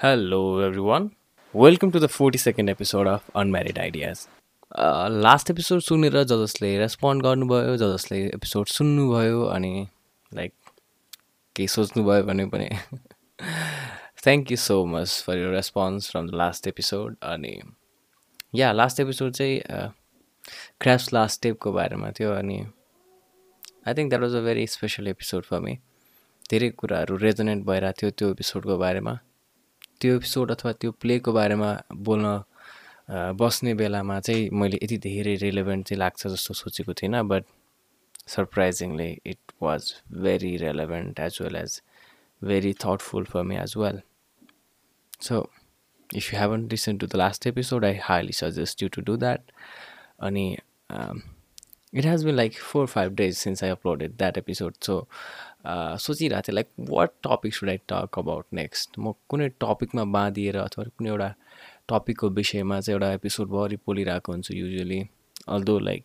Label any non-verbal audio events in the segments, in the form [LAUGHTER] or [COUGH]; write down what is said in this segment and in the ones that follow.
Hello, everyone. Welcome to the 42nd episode of Unmarried Ideas. Last episode सुनेर ज जसले respond गर्नुभयो ज जसले एपिसोड सुन्नुभयो अनि लाइक केही सोच्नुभयो भने पनि thank you so much for your response from the last episode अनि या लास्ट एपिसोड चाहिँ क्राफ्ट लास्ट स्टेपको बारेमा थियो अनि I think that was a very special episode for me धेरै कुराहरू रेजोनेट भइरहेको थियो त्यो एपिसोडको बारेमा। त्यो एपिसोड अथवा त्यो प्लेको बारेमा बोल्न बस्ने बेलामा चाहिँ मैले यति धेरै रिलेभेन्ट चाहिँ लाग्छ जस्तो सोचेको थिइनँ but surprisingly it was very relevant as well as very thoughtful for me as well so if you haven't listen to the last episode I highly suggest you to do that अनि it has been like four five days since I uploaded that episode so सोचिरहेको थिएँ like what topic should I talk about next म कुनै टपिकमा बाँधिएर अथवा कुनै एउटा टपिकको विषयमा चाहिँ एउटा एपिसोडभरि पोलिरहेको हुन्छु usually although like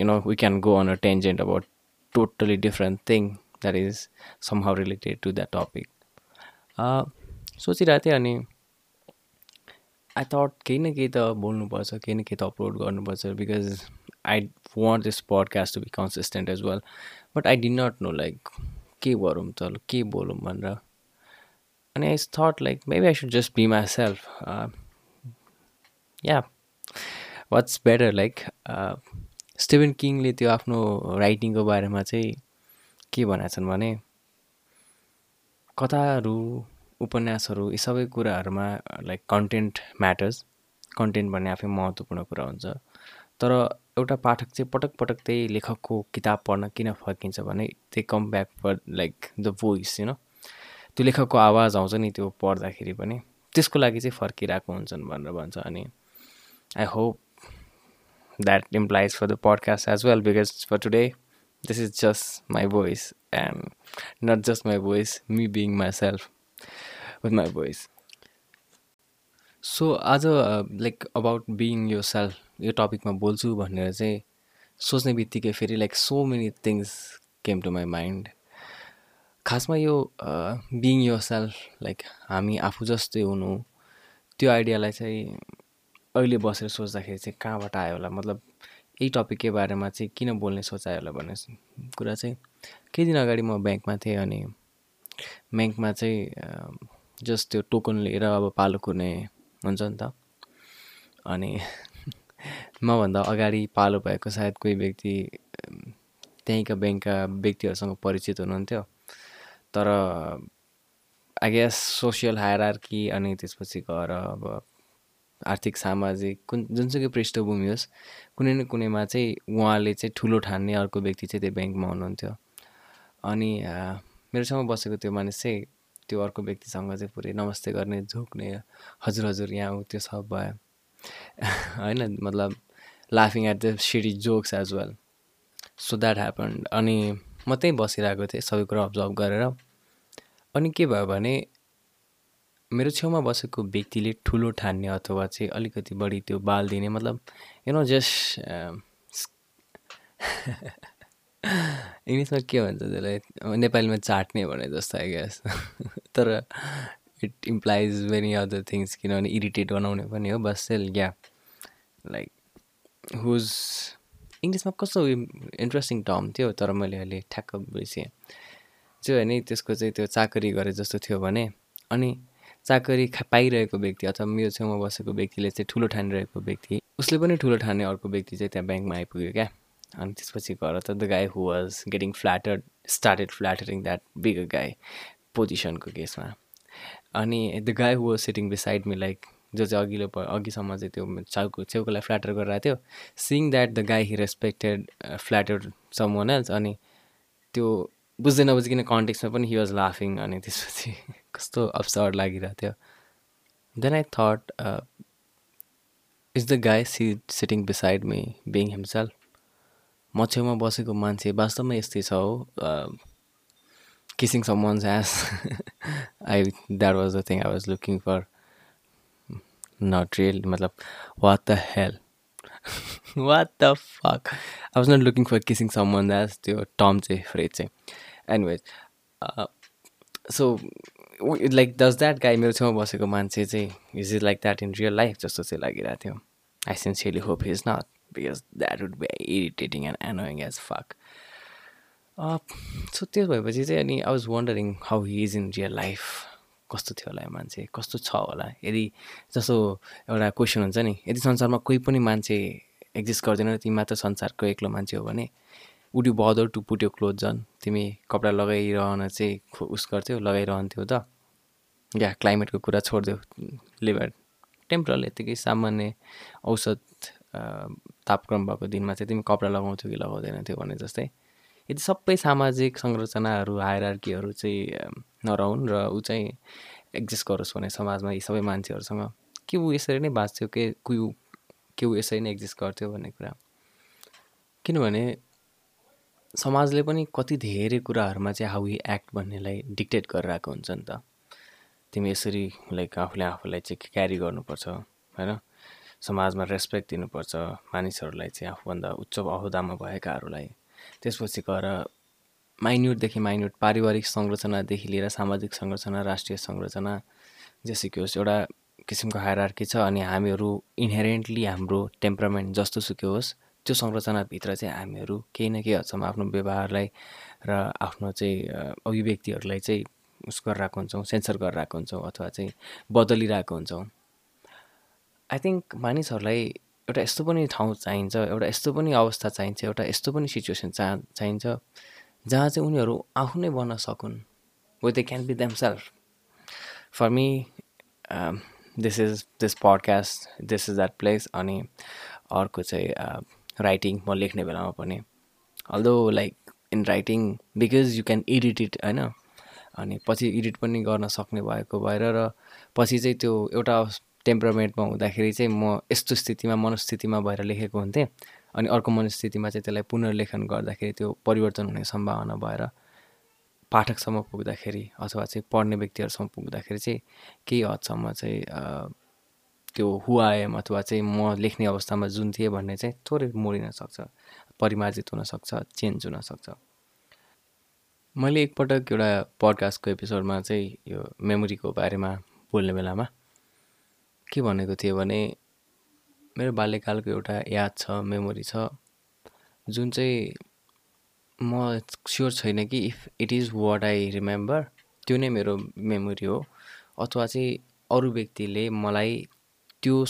you know we can go on a tangent about totally different thing that is somehow related to that topic सोचिरहेको थिएँ अनि आई थट केही न केही त बोल्नुपर्छ केही न केही त अपलोड गर्नुपर्छ because I want this podcast to be consistent as well but I did not know like के गरौँ त? के बोलौँ? भनेर। अनि I thought like maybe I should just be myself yeah what's better like Stephen किङले त्यो आफ्नो राइटिङको बारेमा चाहिँ के भनेका छन् भने कथाहरू उपन्यासहरू यी सबै कुराहरूमा लाइक कन्टेन्ट म्याटर्स कन्टेन्ट भन्ने आफै महत्त्वपूर्ण कुरा हुन्छ। तर एउटा पाठक चाहिँ पटक पटक त्यही लेखकको किताब पढ्न किन फर्किन्छ भने त्यही come back for like the voice होइन त्यो लेखकको आवाज आउँछ नि त्यो पढ्दाखेरि पनि। त्यसको लागि चाहिँ फर्किरहेको हुन्छन् भनेर भन्छ। अनि I hope that implies for the podcast as well because for today this is just my voice and not just my voice me being myself with my voice so आज लाइक अबाउट बिङ यो self यो टपिकमा बोल्छु भनेर चाहिँ सोच्ने बित्तिकै फेरि like so many things came to my mind खासमा यो बिङ यो सेल्फ लाइक हामी आफू जस्तै हुनु त्यो आइडियालाई चाहिँ अहिले बसेर सोच्दाखेरि चाहिँ कहाँबाट आयो होला? मतलब यही टपिककै बारेमा चाहिँ किन बोल्ने सोचायो होला भन्ने कुरा चाहिँ केही दिन अगाडि म ब्याङ्कमा थिएँ अनि ब्याङ्कमा चाहिँ जस्ट त्यो टोकन लिएर अब पालो कुर्ने हुन्छ नि त। अनि मभन्दा अगाडि पालो भएको सायद कोही व्यक्ति त्यहीँका ब्याङ्कका व्यक्तिहरूसँग परिचित हुनुहुन्थ्यो। तर आई गेस सोसियल हायरार्की अनि त्यसपछि गएर अब आर्थिक सामाजिक कुन जुनसुकै पृष्ठभूमि होस् कुनै न कुनैमा चाहिँ उहाँले चाहिँ ठुलो ठान्ने अर्को व्यक्ति चाहिँ त्यो ब्याङ्कमा हुनुहुन्थ्यो। अनि मेरो छेउमा बसेको त्यो मानिस चाहिँ त्यो अर्को व्यक्तिसँग चाहिँ पुरै नमस्ते गर्ने झोक्ने हजुर हजुर यहाँ ऊ त्यो सब भयो। [LAUGHS] होइन मतलब लाफिङ at the seedy jokes as well so that happen अनि म त्यहीँ बसिरहेको थिएँ सबै कुरा अब्जर्भ गरेर। अनि के भयो भने मेरो छेउमा बसेको व्यक्तिले ठुलो ठान्ने अथवा चाहिँ अलिकति बढी त्यो बाल दिने मतलब यु नो जस्ट इङ्ग्लिसमा के भन्छ त्यसलाई? नेपालीमा चाट्ने भने जस्तो आई गेस [LAUGHS] तर it implies many other things किनभने इरिटेट बनाउने पनि हो बस सेल या लाइक हुज इङ्ग्लिसमा कस्तो इन्ट्रेस्टिङ टर्म थियो तर मैले अहिले ठ्याक्क बिर्सेँ त्यो होइन त्यसको चाहिँ त्यो चाकरी गरे जस्तो थियो भने अनि चाकरी खा पाइरहेको व्यक्ति अथवा मेरो छेउमा बसेको व्यक्तिले चाहिँ ठुलो ठानिरहेको व्यक्ति उसले पनि ठुलो ठान्ने अर्को व्यक्ति चाहिँ त्यहाँ ब्याङ्कमा आइपुग्यो क्या। अनि त्यसपछि गएर त the guy who was getting flattered started flattering that big guy पोजिसनको केसमा। अनि the guy who was sitting beside me like जो चाहिँ अघिल्लो अघिसम्म चाहिँ त्यो छेउको छेउकोलाई फ्ल्याटर गरिरहेको थियो। Seeing that the guy he respected flatter someone else अनि त्यो बुझ्दै नबुझिकन कन्टेक्समा पनि हि वाज लाफिङ अनि त्यसपछि [LAUGHS] कस्तो अप्सर्ड लागिरहेको थियो। Then I thought is the guy see sitting beside me being himself म छेउमा बसेको मान्छे वास्तवमा यस्तै छ हो kissing someone's ass I that was the thing I was looking for not real मतलब what the hell what the fuck I was not looking for kissing someone ass त्यो टर्म चाहिँ फ्रेज चाहिँ anyways so like does that guy मेरो छेउमा बसेको मान्छे चाहिँ is is like that in real life जस्तो चाहिँ लागिरहेको थियो। I sincerely hope is not because that would be irritating and annoying as fuck so त्यो भएपछि चाहिँ अनि I was wondering how he is in real life कस्तो थियो होला मान्छे? कस्तो छ होला? यदि जस्तो एउटा क्वेसन हुन्छ नि यदि संसारमा कोही पनि मान्छे एक्जिस्ट गर्दैन तिमी मात्र संसारको एक्लो मान्छे हो भने would you bother to put यो क्लोथ झन् तिमी कपडा लगाइरहन चाहिँ उस गर्थ्यौ लगाइरहन्थ्यौ त। या क्लाइमेटको कुरा छोडिदेऊ। लिभर टेम्परल यत्तिकै सामान्य औषध तापक्रम भएको दिनमा चाहिँ तिमी कपडा लगाउँथ्यौ कि लगाउँदैन थियो भने जस्तै यदि सबै सामाजिक संरचनाहरू हायरार्कीहरू चाहिँ नरहुन् र ऊ चाहिँ एक्जिस्ट गरोस् भने समाजमा यी सबै मान्छेहरूसँग। के ऊ यसरी नै बाँच्थ्यो? के कुयु के ऊ यसरी नै एक्जिस्ट गर्थ्यो भन्ने कुरा? किनभने समाजले पनि कति धेरै कुराहरूमा चाहिँ हाउ हि एक्ट भन्नेलाई डिक्टेट गरेर आएको हुन्छ नि त। तिमी यसरी लाइक आफूले आफूलाई चाहिँ क्यारी गर्नुपर्छ होइन? समाजमा रेस्पेक्ट दिनुपर्छ मानिसहरूलाई चाहिँ आफूभन्दा उच्च अहुदामा भएकाहरूलाई। त्यसपछि गएर माइन्युटदेखि माइन्युट पारिवारिक संरचनादेखि लिएर सामाजिक संरचना राष्ट्रिय संरचना जे सिक्योस् एउटा किसिमको हायरार्की छ अनि हामीहरू इन्हेरेन्टली हाम्रो टेम्परामेन्ट जस्तो सुक्यो होस् त्यो संरचनाभित्र चाहिँ हामीहरू केही न केही हदसम्म आफ्नो व्यवहारलाई र आफ्नो चाहिँ अभिव्यक्तिहरूलाई चाहिँ उस गरिरहेको हुन्छौँ सेन्सर गरिरहेको हुन्छौँ अथवा चाहिँ बदलिरहेको हुन्छौँ। आई थिङ्क मानिसहरूलाई एउटा यस्तो पनि ठाउँ चाहिन्छ एउटा यस्तो पनि अवस्था चाहिन्छ एउटा यस्तो पनि सिचुएसन चा चाहिन्छ। जहाँ चाहिँ उनीहरू आफू नै बन्न सकुन् way they can be themselves for me this is this podcast this is that place अनि अर्को चाहिँ राइटिङ म लेख्ने बेलामा पनि although like in writing because you can edit it होइन? अनि पछि एडिट पनि गर्न सक्ने भएको भएर र पछि चाहिँ त्यो एउटा टेम्परामेन्टमा हुँदाखेरि चाहिँ म यस्तो स्थितिमा मनस्थितिमा भएर लेखेको हुन्थेँ। अनि अर्को मनस्थितिमा चाहिँ त्यसलाई पुनर्लेखन गर्दाखेरि त्यो परिवर्तन हुने सम्भावना भएर पाठकसम्म पुग्दाखेरि अथवा चाहिँ पढ्ने व्यक्तिहरूसम्म पुग्दाखेरि चाहिँ केही हदसम्म चाहिँ त्यो हुआएम अथवा चाहिँ म लेख्ने अवस्थामा जुन थिएँ भन्ने चाहिँ थोरै मोडिन सक्छ परिमार्जित हुनसक्छ चेन्ज हुनसक्छ मैले एकपटक एउटा पडकास्टको एपिसोडमा चाहिँ यो मेमोरीको बारेमा बोल्ने बेलामा के भनेको थियो भने मेरो बाल्यकालको एउटा याद छ मेमोरी छ। जुन चाहिँ म स्योर छैन कि if it is what I remember त्यो नै मेरो मेमोरी हो। अथवा चाहिँ अरू व्यक्तिले मलाई त्यो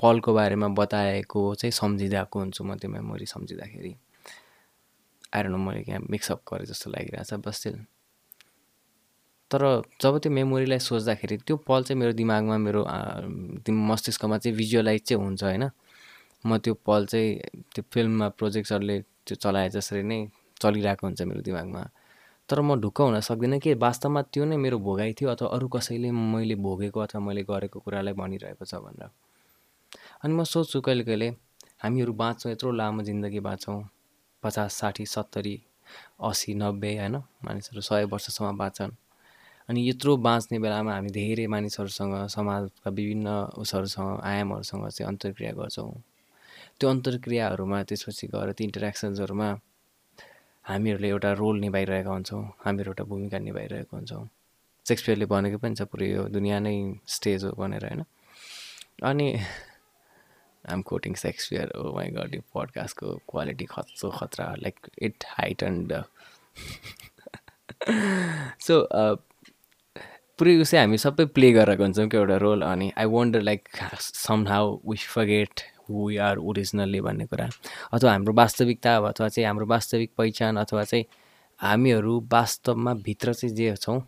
पलको बारेमा बताएको चाहिँ सम्झिँदाको हुन्छु म त्यो मेमोरी सम्झिँदाखेरि। आएर मैले यहाँ मिक्सअप गरेँ जस्तो लागिरहेछ बस्टिल तर जब त्यो मेमोरीलाई सोच्दाखेरि त्यो पल चाहिँ मेरो दिमागमा मेरो मस्तिष्कमा चाहिँ भिजुअलाइज चाहिँ हुन्छ होइन। म त्यो पल चाहिँ त्यो फिल्ममा प्रोजेक्टरले त्यो चलाए जसरी नै चलिरहेको हुन्छ मेरो दिमागमा। तर म ढुक्क हुन सक्दिनँ कि वास्तवमा त्यो नै मेरो भोगाइ थियो अथवा अरू कसैले मैले भोगेको अथवा मैले गरेको कुरालाई भनिरहेको छ भनेर। अनि म सोध्छु कहिले कहिले हामीहरू बाँच्छौँ यत्रो लामो जिन्दगी बाँच्छौँ। पचास साठी सत्तरी असी नब्बे होइन? मानिसहरू सय वर्षसम्म बाँच्छन्। अनि यत्रो बाँच्ने बेलामा हामी धेरै मानिसहरूसँग समाजका विभिन्न उसहरूसँग आयामहरूसँग चाहिँ अन्तर्क्रिया गर्छौँ। त्यो अन्तर्क्रियाहरूमा त्यसपछि गएर त्यो इन्टरेक्सन्सहरूमा हामीहरूले एउटा रोल निभाइरहेका हुन्छौँ हामीहरू एउटा भूमिका निभाइरहेको हुन्छौँ। सेक्सपियरले भनेको पनि छ पुरै यो दुनियाँ नै स्टेज हो भनेर होइन? अनि आम कोटिङ सेक्सपियर हो माई गड यो पडकास्टको क्वालिटी खत्रो खतरा like it height and so पुरै उसै हामी सबै प्ले गरेको हुन्छौँ कि एउटा रोल अनि I wonder like somehow wish forget who we are originally भन्ने कुरा। अथवा हाम्रो वास्तविकता अथवा चाहिँ हाम्रो वास्तविक पहिचान अथवा चाहिँ हामीहरू वास्तवमा भित्र चाहिँ जे छौँ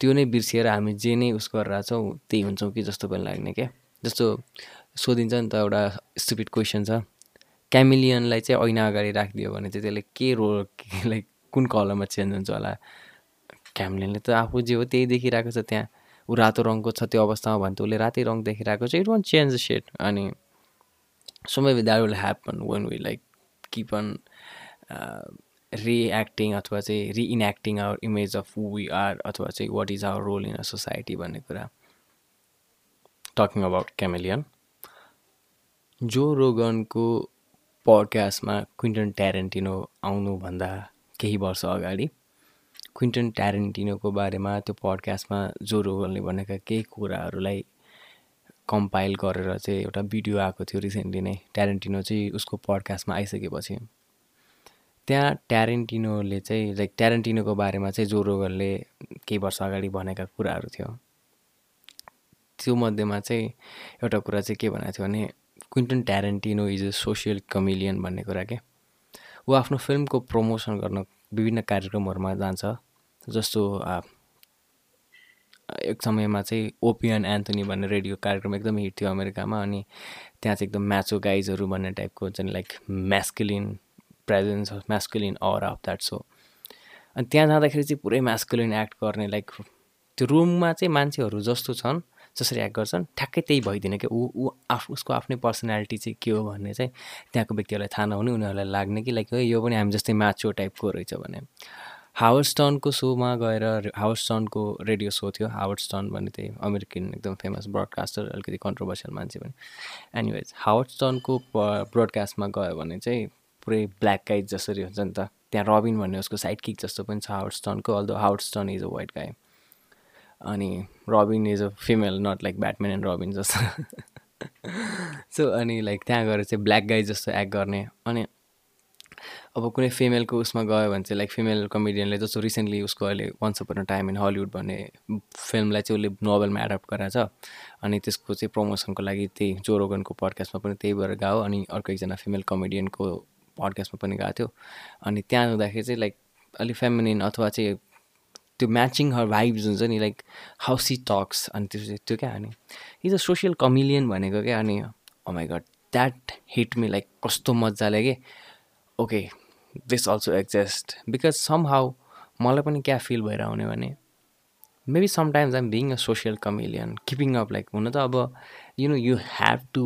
त्यो नै बिर्सिएर हामी जे नै उस गरेर छौँ त्यही हुन्छौँ कि जस्तो पनि लाग्ने क्या। जस्तो सोधिन्छ नि त एउटा स्टुपिड क्वेसन छ क्यामिलियनलाई चाहिँ ऐना अगाडि राखिदियो भने चाहिँ त्यसले के रोल लाइक कुन कलरमा चेन्ज हुन्छ होला? क्यामलिनले त आफू जे हो त्यही देखिरहेको छ त्यहाँ। ऊ रातो रङको छ त्यो अवस्थामा भने त उसले रातै रङ देखिरहेको छ। इट वान चेन्ज सेट अनि so maybe that will happen when we like keep on reacting अथवा चाहिँ reenacting our image of we are अथवा चाहिँ what is our role in a society भन्ने कुरा। टकिङ अबाउट क्यामेलियन जो रोगनको पडकास्टमा क्विन्टन ट्यारेन्टिनो आउनुभन्दा केही वर्ष अगाडि क्विन्टन ट्यारेन्टिनोको बारेमा त्यो पडकास्टमा जो रोगनले भनेका केही कुराहरूलाई कम्पाइल गरेर चाहिँ एउटा भिडियो आएको थियो रिसेन्टली नै। ट्यारेन्टिनो चाहिँ उसको पडकास्टमा आइसकेपछि। त्यहाँ ट्यारेन्टिनोले चाहिँ लाइक ट्यारेन्टिनोको बारेमा चाहिँ जो रोगनले केही वर्ष अगाडि भनेका कुराहरू थियो। त्यो मध्येमा चाहिँ एउटा कुरा चाहिँ के भनेको थियो भने Quentin Tarantino is a social chameleon भन्ने कुरा के? ऊ आफ्नो फिल्मको प्रमोसन गर्न विभिन्न कार्यक्रमहरूमा जान्छ। जस्तो एक समयमा चाहिँ ओपियन एन्थोनी भन्ने रेडियो कार्यक्रम एकदमै हिट थियो अमेरिकामा अनि त्यहाँ चाहिँ एकदम म्याचो गाइजहरू भन्ने टाइपको हुन्छ like masculine presence of masculine or of that so अनि त्यहाँ जाँदाखेरि चाहिँ पुरै म्यास्कुलिन एक्ट गर्ने लाइक त्यो रुममा चाहिँ मान्छेहरू जस्तो छन्। जसरी एक्ट गर्छन् ठ्याक्कै त्यही भइदिने कि ऊ ऊ आफ उसको आफ्नै पर्सनालिटी चाहिँ के हो भन्ने चाहिँ त्यहाँको व्यक्तिहरूलाई थाहा नहुने उनीहरूलाई लाग्ने कि लाइक यो पनि हामी जस्तै म्याचो टाइपको रहेछ भने। हावर्ड स्टनको सोमा गएर हावर्ड स्टनको रेडियो सो थियो। हावर्ड स्टन भन्ने त्यही अमेरिकन एकदम फेमस ब्रोडकास्टर अलिकति कन्ट्रोभर्सियल मान्छे पनि। एनिवेज हावर्ड स्टनको ब्रोडकास्टमा गयो भने चाहिँ पुरै ब्ल्याक गाइड जसरी हुन्छ नि त। त्यहाँ रबिन भन्ने उसको साइड किक जस्तो पनि छ Howard स्टनको although Howard Stern is a white guy अनि Robin is a female not like Batman and Robin जस्तो। सो अनि लाइक त्यहाँ गएर चाहिँ ब्ल्याक गाई जस्तो एक्ट गर्ने। अनि अब कुनै फिमेलको उसमा गयो भने चाहिँ लाइक फिमेल कमेडियनले जस्तो रिसेन्टली उसको अहिले once upon time in Hollywood भन्ने फिल्मलाई चाहिँ उसले नोभेलमा एडप्ट गराएको छ अनि त्यसको चाहिँ प्रमोसनको लागि त्यही जोरोगनको पडकास्टमा पनि त्यही भएर गयो। अनि अर्को एकजना फिमेल कमेडियनको पडकास्टमा पनि गएको थियो। अनि त्यहाँ हुँदाखेरि चाहिँ लाइक अलिक फेमिनिन अथवा चाहिँ त्यो म्याचिङ हर भाइब्स हुन्छ नि लाइक हाउ सी टक्स अनि त्यो त्यो क्या अनि इज अ सोसियल कमिलियन भनेको क्या अनि oh my god that hit me like कस्तो मजाले कि okay this also exist because somehow मलाई पनि क्या फिल भएर आउने भने maybe sometimes I'm being a social chameleon keeping up like हुन त अब you know you have to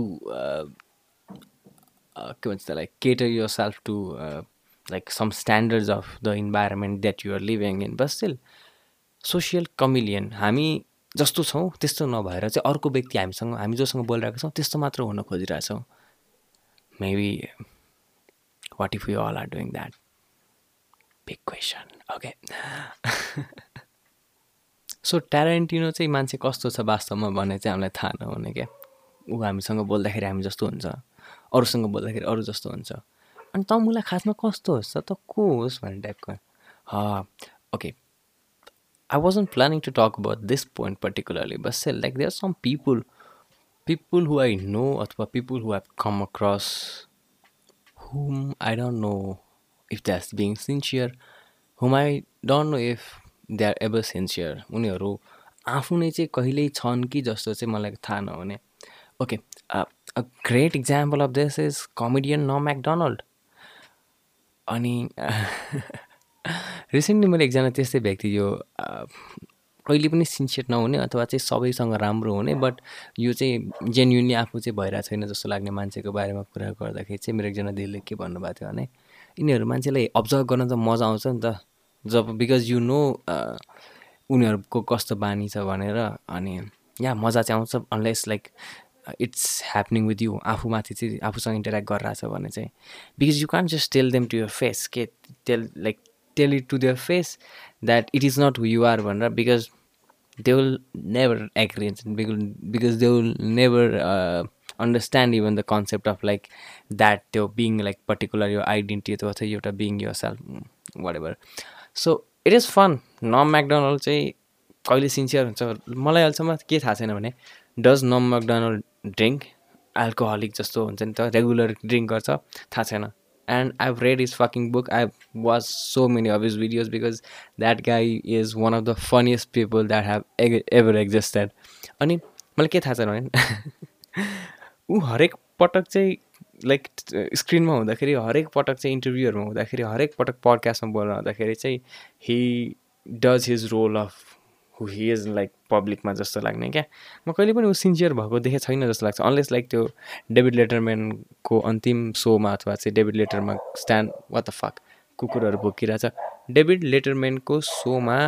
के भन्छ त्यसलाई cater yourself to like some standards of the environment that you're living in but still social chameleon हामी जस्तो छौँ त्यस्तो नभएर चाहिँ अर्को व्यक्ति हामीसँग हामी जोसँग बोलिरहेको छौँ त्यस्तो मात्र हुन खोजिरहेछौँ maybe what if you all are doing that big question okay so Tarantino चाहिँ मान्छे कस्तो छ वास्तवमा भन्ने चाहिँ हामीलाई थाहा नहुने क्या ऊ हामीसँग बोल्दाखेरि हामी जस्तो हुन्छ अरूसँग बोल्दाखेरि अरू जस्तो हुन्छ अनि त मलाई खासमा कस्तो होस् त को होस् भन्ने टाइपको okay I wasn't planning to talk about this point particularly but sale like there some people people who I know अथवा people who have come across whom I don't know if they has being sincere whom I don't know if they are ever sincere उनीहरू आफू नै चाहिँ कहिल्यै छन् कि जस्तो चाहिँ मलाई थाहा नहुने। Okay uh great example of this is comedian न म्याकडोनल्ड अनि रिसेन्टली मैले एकजना त्यस्तै व्यक्ति यो कहिले पनि सिन्सियर नहुने अथवा चाहिँ सबैसँग राम्रो हुने बट यो चाहिँ जेन्युनली आफू चाहिँ भइरहेको छैन जस्तो लाग्ने मान्छेको बारेमा कुरा गर्दाखेरि चाहिँ मेरो एकजना दिदीले के भन्नुभएको थियो भने यिनीहरू मान्छेलाई अब्जर्भ गर्न त मजा आउँछ नि त जब बिकज यु नो उनीहरूको कस्तो बानी छ भनेर अनि यहाँ मजा चाहिँ आउँछ unless like it's happening with you. आफूमाथि चाहिँ आफूसँग इन्टरेक्ट गरिरहेछ भने चाहिँ। Because you can just tell them to your face के tell like tell it to their face that it is not who you are भनेर। Because they will never agree because they will never understand even the concept of like that त्यो being like particular यो identity अथवा चाहिँ एउटा being yourself whatever so it is fun न Macdonald चाहिँ कहिले sincere हुन्छ? मलाई अहिलेसम्म के थाहा छैन भने डज नम म्याकडोनल्ड ड्रिङ्क एल्कोहलिक जस्तो हुन्छ नि त रेगुलर ड्रिङ्क गर्छ थाहा छैन। And I have read his fucking book I watch so many of his videos because that guy is one of the funniest people that have egg ever existed अनि मलाई के थाहा छैन भने [LAUGHS] ऊ हरेक पटक चाहिँ लाइक स्क्रिनमा हुँदाखेरि हरेक पटक चाहिँ इन्टरभ्यूहरूमा हुँदाखेरि हरेक पटक पडकास्टमा बोल्न हुँदाखेरि चाहिँ he does his role of who he is like पब्लिकमा जस्तो लाग्ने क्या? म कहिले पनि ऊ सिन्सियर भएको देखेको छैन जस्तो लाग्छ। अनलेस लाइक त्यो डेभिड लेटरम्यानको अन्तिम सोमा अथवा चाहिँ डेभिड लेटरमा स्ट्यान्ड वा त फक कुकुरहरू भोकिरहेछ। डेभिड लेटरम्यानको सोमा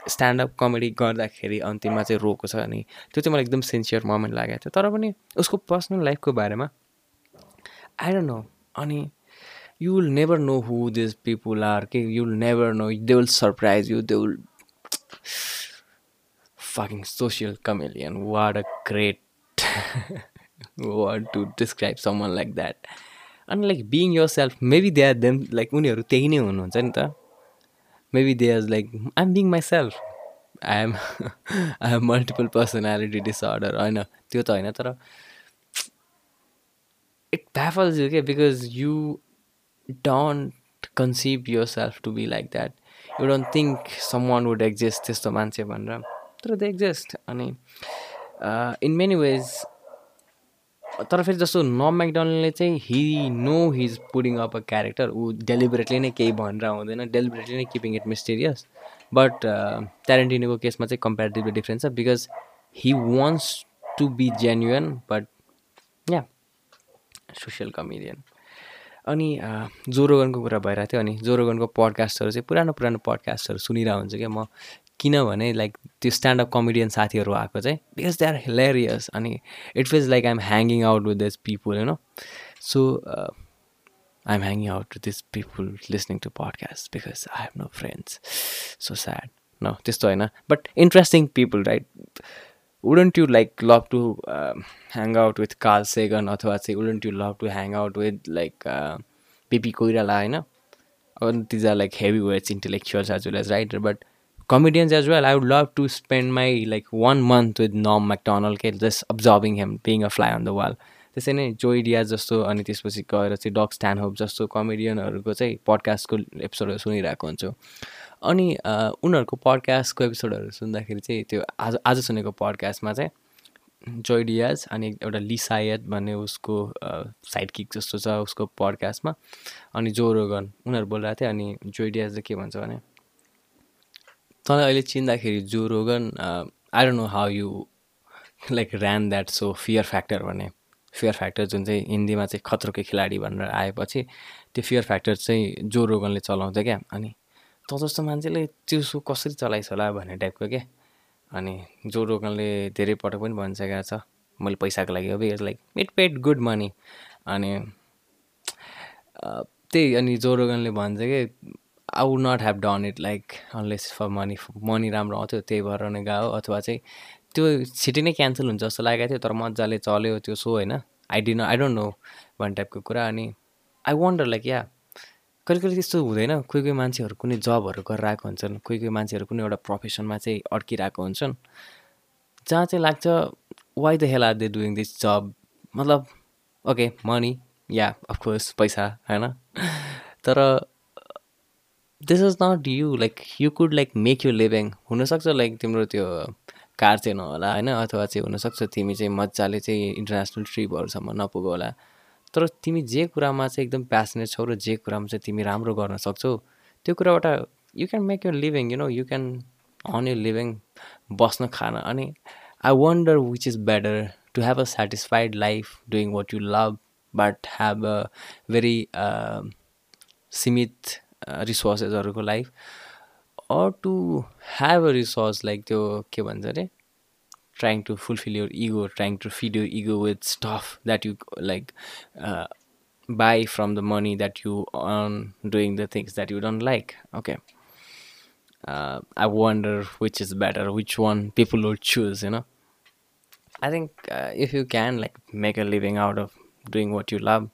स्ट्यान्डअप कमेडी गर्दाखेरि अन्तिममा चाहिँ रोएको छ अनि त्यो चाहिँ मलाई एकदम सिन्सियर मोमेन्ट लागेको थियो। तर पनि उसको पर्सनल लाइफको बारेमा आई डोन्ट नो अनि you will never know who this people are के you will never know they will surprise you they will fucking social chameleon. What a great [LAUGHS] word to describe someone like that. And like being yourself, maybe they are them like उनीहरू त्यही नै हुनुहुन्छ नि त. Maybe they are like I am being myself I am I have multiple personality disorder होइन त्यो त होइन तर इट ब्याफल्स यु के because you don't conceive yourself to be like that you don't think someone would exist त्यस्तो मान्छे भनेर? तर दे एक्जिस्ट अनि इन मेनी वेज तर फेरि जस्तो नम म्याकडनले चाहिँ he know his putting up a character ऊ डेलिबरेटली नै केही भनेर हुँदैन डेलिबरेटली नै किपिङ इट मिस्टेरियस बट ट्यारेन्टिनीको केसमा चाहिँ कम्पेरिटिभली डिफ्रेन्स छ because he wants to be genuine but yeah social comedian अनि जोरोगनको कुरा भइरहेको थियो अनि जोरोगनको पडकास्टहरू चाहिँ पुरानो पुरानो पडकास्टहरू सुनिरहेको हुन्छ क्या म। किनभने लाइक त्यो स्ट्यान्डअप कमेडियन साथीहरू आएको चाहिँ बिकज दे आर हिलेरियस अनि it feels like I am hanging out with this people you know so I am hanging out with this people listening to podcast because I have no friends so sad न त्यस्तो होइन। But interesting people right wouldn't you like love to hang out with Carl Sagan अथवा चाहिँ wouldn't you love to hang out with like PP Koirala होइन अब these are like heavy weights intellectuals as well as writer but comedians as well. I would love to spend my like one month with norm macdonald के just observing him being a fly on the wall. त्यसै नै जोइ डिया जस्तो अनि त्यसपछि गएर चाहिँ डग stand hope जस्तो कमेडियनहरूको चाहिँ पडकास्टको एपिसोडहरू सुनिरहेको हुन्छु अनि उनीहरूको पडकास्टको एपिसोडहरू सुन्दाखेरि चाहिँ त्यो आज आज सुनेको पडकास्टमा चाहिँ जोइ डियाज अनि एउटा लिसायत भन्ने उसको साइड किक जस्तो छ उसको पडकास्टमा अनि जोरोगन उनीहरू बोलिरहेको थियो अनि जोइ डियाजले के भन्छ भने तँलाई अहिले चिन्दाखेरि Joe Rogan I don't know how you like ran that so Fear Factor भन्ने फियर फ्याक्टर जुन चाहिँ हिन्दीमा चाहिँ खत्रोको खेलाडी भनेर आएपछि त्यो फियर फ्याक्टर चाहिँ जो रोगनले चलाउँछ क्या अनि त जस्तो मान्छेले त्यो सो कसरी चलाइस् होला भन्ने टाइपको क्या अनि जो रोगनले धेरै पटक पनि भनिसकेको छ मैले पैसाको लागि हो because like it paid good money. अनि त्यही अनि जो रोगनले भन्छ कि I would not have done it like unless for money money राम्रो आउँथ्यो त्यही भएर नै गयो अथवा चाहिँ त्यो छिट्टै नै क्यान्सल हुन्छ जस्तो लागेको थियो तर मजाले चल्यो त्यो सो होइन। I didn't I don't know भन्ने टाइपको कुरा। अनि आई वन्डर लाइक या कहिले कहिले त्यस्तो हुँदैन। कोही कोही मान्छेहरू कुनै जबहरू गरेर आएको हुन्छन्। कोही कोही मान्छेहरू कुनै एउटा प्रोफेसनमा चाहिँ अड्किरहेको हुन्छन्। जहाँ चाहिँ लाग्छ why the hell are they doing this जब मतलब okay money yeah of course पैसा होइन? तर this is not you like you could like make you living हुनसक्छ लाइक तिम्रो त्यो कार चाहिँ नहोला होइन? अथवा चाहिँ हुनसक्छ तिमी चाहिँ मजाले चाहिँ इन्टरनेसनल ट्रिपहरूसम्म नपुगो होला तर तिमी जे कुरामा चाहिँ एकदम प्यासनेट छौ र जे कुरामा चाहिँ तिमी राम्रो गर्न सक्छौ त्यो कुराबाट you can make you living you know you can earn you living बस्न खान। अनि I wonder which is better to have a satisfied life doing what you love but have a very सीमित रिसोर्सेसहरूको life or to have a resource like त्यो के भन्छ अरे? trying to fulfill your ego trying to feed your ego with stuff that you like uh, buy from the money that you earn doing the things that you don't like. Okay. Uh, i wonder which is better which one people will choose you know? I think uh, if you can like make a living out of doing what you love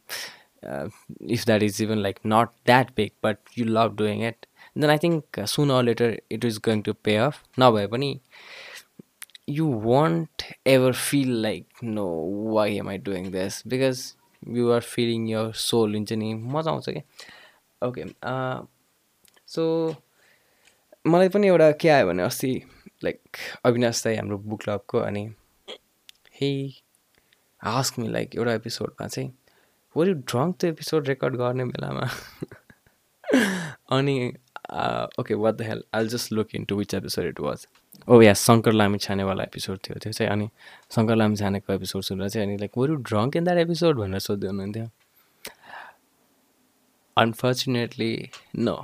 uh, if that is even like not that big but you love doing it then i think uh, sooner or later it is going to pay off. Now by money you won't ever feel like no why am i doing this? Because you are feeling your soul हुन्छ नि मजा आउँछ क्या? Okay so मलाई पनि एउटा के आयो भने अस्ति लाइक अविनाश दाई हाम्रो बुक क्लबको अनि हे आस्क मी लाइक एउटा एपिसोडमा चाहिँ वर ड्रङ्क त्यो एपिसोड रेकर्ड गर्ने बेलामा? [LAUGHS] अनि okay what the hell I'll just look into which episode it was oh yeah Shankar Lamichhane छानेवाला episode थियो त्यो चाहिँ अनि शङ्कर लामी छानेको एपिसोड सुनेर चाहिँ अनि like were drunk in that episode भनेर सोध्दै हुनुहुन्थ्यो unfortunately no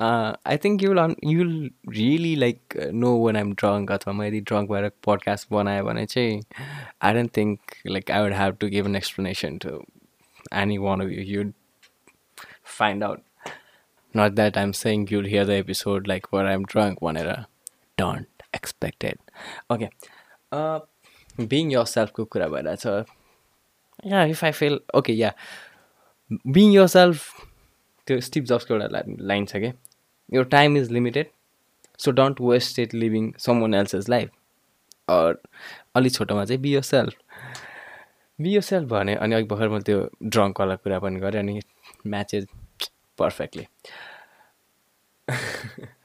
I think you'll on you'll really like no one I'm drunk अथवा म यदि ड्रङ्क भएर पडकास्ट बनाएँ भने चाहिँ I don't think like I would have to give an explanation to anyone of you you'd find out. Not that I'm saying you'll hear the episode like where I'm drunk, whenever. Don't expect it. Okay. Uh, being yourself को कुरा भइरहेछ या if I fail okay yeah being yourself त्यो Steve जब्सको एउटा line छ क्या यो time is limited so don't waste it living someone else is life अलिक छोटोमा चाहिँ be yourself be yourself भने अनि अघि भर्खर मैले त्यो ड्रङ्कवाला कुरा पनि गरेँ अनि matches perfectly.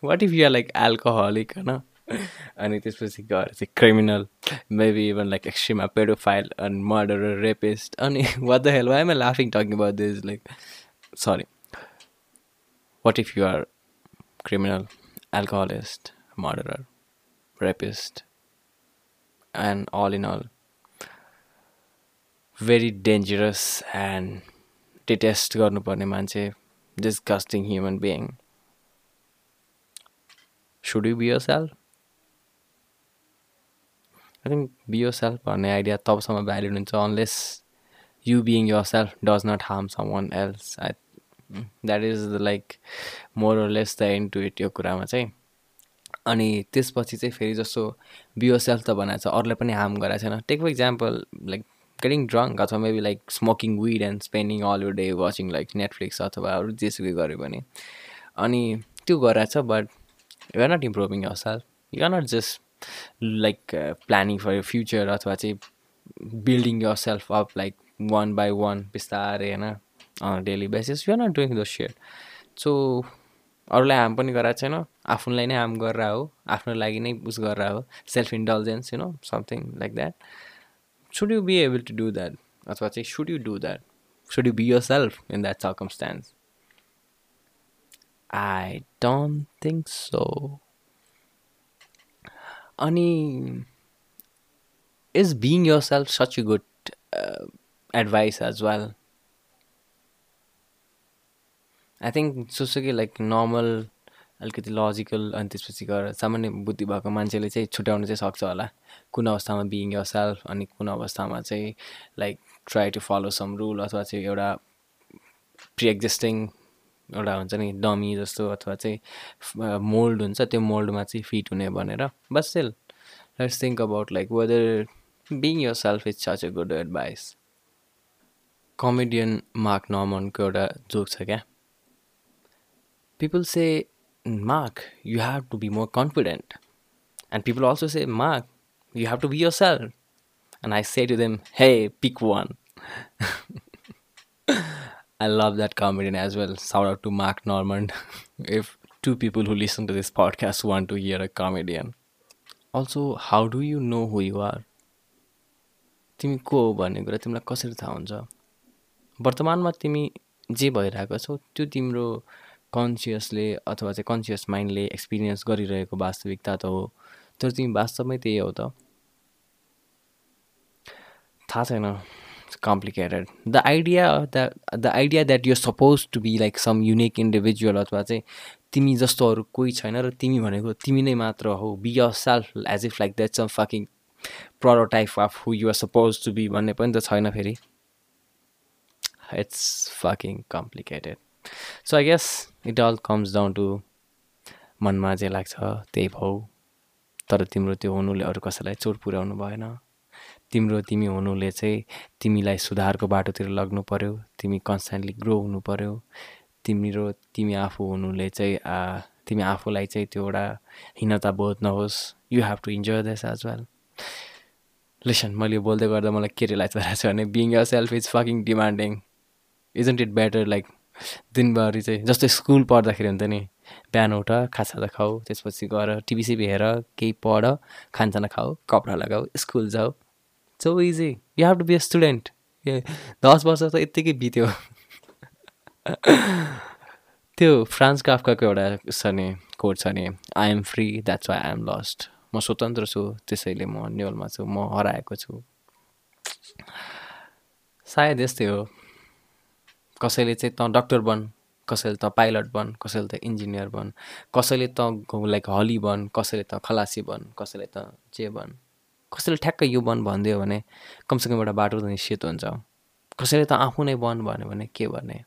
What if you're like alcoholic, होइन अनि त्यसपछि गएर चाहिँ क्रिमिनल मेबी इभन लाइक एक्सट्रिमा पेडोफाइल and murderer, rapist अनि what the hell why am I laughing talking about this like sorry what if you are criminal alcoholist murderer rapist and all in all very dangerous and detest गर्नुपर्ने मान्छे disgusting being. Should you be yourself? I think be yourself भन्ने idea तबसम्म valid हुन्छ unless you being yourself does not harm someone else I that is like more less the end to it यो कुरामा चाहिँ अनि त्यसपछि चाहिँ फेरि जस्तो बियो सेल्फ त बनाएको छ अरूलाई पनि हार्म गराएको छैन take for example like getting drunk अथवा maybe like smoking weed and spending all you day watching like Netflix अथवा अरू जेसुकै गऱ्यो भने अनि त्यो गराएको छ but you're not improving yourself you're not just like planning for your future अथवा चाहिँ building yourself up like one by one बिस्तारै होइन daily basis you're not doing the share so अरूलाई हार्म पनि गराएको छैन। आफूलाई नै हार्म गरेर हो। आफ्नो लागि नै उस गरेर हो। Self indulgence you know something like that should you be able to do that? अथवा चाहिँ should you do that? Should you be yourself in that circumstance? I don't think so. अनि is being yourself such a good uh, advice as well? I think सुसुकै like normal अलिकति logical अनि त्यसपछि गएर सामान्य बुद्धि भएको मान्छेले चाहिँ छुट्याउन चाहिँ सक्छ होला कुन अवस्थामा बिङ यर सेल्फ अनि कुन अवस्थामा चाहिँ like try to follow some rule अथवा चाहिँ एउटा प्रि एक्जिस्टिङ एउटा हुन्छ नि डमी जस्तो अथवा चाहिँ मोल्ड हुन्छ त्यो मोल्डमा चाहिँ फिट हुने भनेर बस sale let's think about like whether being yourself is such a good advice comedian Mark नर्मनको एउटा जोक छ क्या people say Mark, you have to be more confident. And people also say, Mark, you have to be yourself. And I say to them, hey, pick one. [LAUGHS] I love that comedian as well. Shout out to Mark Normand. if two people who listen to this podcast want to hear a comedian. Also, how do you know who you are? तिमी को हो भन्ने कुरा तिमीलाई कसरी थाहा हुन्छ वर्तमानमा तिमी जे भइरहेको छौ त्यो तिम्रो कन्सियसले अथवा चाहिँ कन्सियस माइन्डले एक्सपिरियन्स गरिरहेको वास्तविकता त हो तर तिमी वास्तवमै त्यही हो त थाहा छैन complicated the idea the idea that you suppose to be like some unique individual अथवा चाहिँ तिमी जस्तो अरू कोही छैन र तिमी भनेको तिमी नै मात्र हो be yourself as if like that some fucking prototype of who you're suppose to be भन्ने पनि त छैन फेरि। It's fucking complicated so I guess it all comes down to मनमा जे लाग्छ त्यही भाउ तर तिम्रो त्यो हुनुले अरू कसैलाई चोट पुर्याउनु भएन। तिम्रो तिमी हुनुले चाहिँ तिमीलाई सुधारको बाटोतिर लग्नु पऱ्यो तिमी कन्सटेन्टली ग्रो हुनु पऱ्यो तिम्रो तिमी आफू हुनुले चाहिँ तिमी आफूलाई चाहिँ त्यो एउटा हीनता बोध नहोस्। You have to enjoy this as well listen मैले बोल्दै गर्दा मलाई के रिलाइज भइरहेको छ भने being yourself is fucking demanding isn't it better like दिनभरि चाहिँ जस्तै स्कुल पढ्दाखेरि हुन्छ नि बिहान उठ खाजा खाऊ त्यसपछि गएर टिभी हेर केही पढ खानसाना खाऊ कपडा लगाऊ स्कुल जाऊ। So easy you have to be a student दस वर्ष त यत्तिकै बित्यो त्यो फ्रान्स काफकाको एउटा छ नि कोड छ नि I am free that's why I am lost म स्वतन्त्र छु त्यसैले म न्युलमा छु म हराएको छु सायद यस्तै हो कसैले चाहिँ त डक्टर बन कसैले त पाइलट बन कसैले त इन्जिनियर बन कसैले त लाइक हली बन कसैले त खलासी बन कसैले त जे बन कसैले ठ्याक्कै यो बन भनिदियो भने कमसेकम एउटा बाटो त निश्चित हुन्छ। कसैले त आफू नै बन भन्यो भने के गर्ने?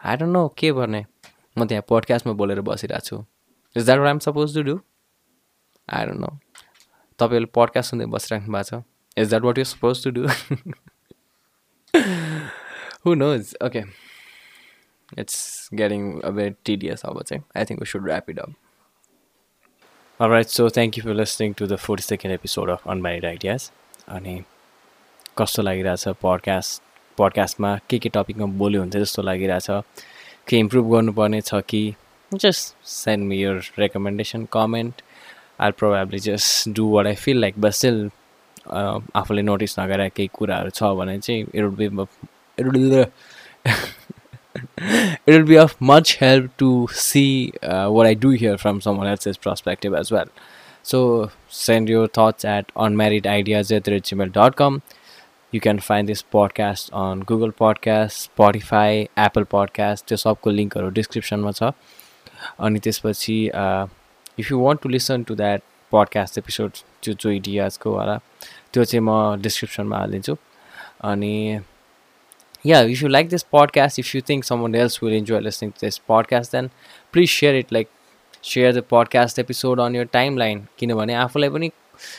डोन्ट नो के गर्ने? म त्यहाँ पोडकास्टमा बोलेर बसिरहेको छु। Is that I'm suppose to do don't know तपाईँहरूले पडकास्ट सुन्दै बसिराख्नु भएको छ। Is that what you suppose to do who knows okay it's getting a very tedious अब चाहिँ I think we should wrap it up right so thank you for listening to the forty second episode of Unmarried Ideas अनि कस्तो लागिरहेछ podcast पडकास्टमा के के टपिकमा बोल्यो हुन्छ जस्तो लागिरहेछ? के इम्प्रुभ गर्नुपर्ने छ कि? Just send me your recommendation comment. I'll probably just do what I feel like but still आफूले नोटिस नगरेर केही कुराहरू छ भने चाहिँ it would be it would it will be of much help to see uh, what I do here from someone else's perspective as well. So send your thoughts at unmarriedideas at gmail.com. You can find this podcast on Google Podcast, Spotify, Apple Podcast. त्यो सबको लिङ्कहरू डिस्क्रिप्सनमा छ अनि त्यसपछि if you want to listen to that podcast episode त्यो जो इडियाजको होला त्यो चाहिँ म डिस्क्रिप्सनमा हालिदिन्छु अनि yeah if you like this podcast if you think someone else will enjoy listening to this podcast then please share it like share the podcast episode on your timeline किनभने आफूलाई पनि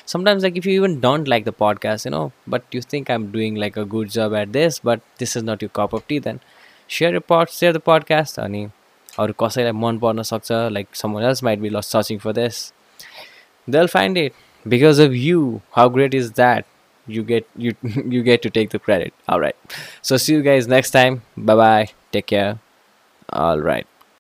sometimes like if you even don't like the podcast you know but you think i'm doing like a good job at this but this is not your cup of tea then share your pod share the podcast अनि अरू कसैलाई मन पर्न सक्छ like some else might be lost searching for this they find it because of you how great is that You get you [LAUGHS] you get to take the credit. All right. So see you guys next time. Bye bye take care. All right